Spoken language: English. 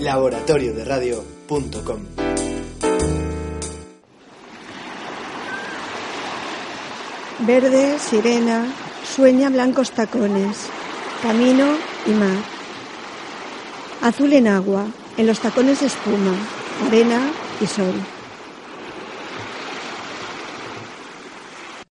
Laboratorio de Radio.com Verde, sirena, sueña blancos tacones, camino y mar. Azul en agua, en los tacones espuma, arena y sol.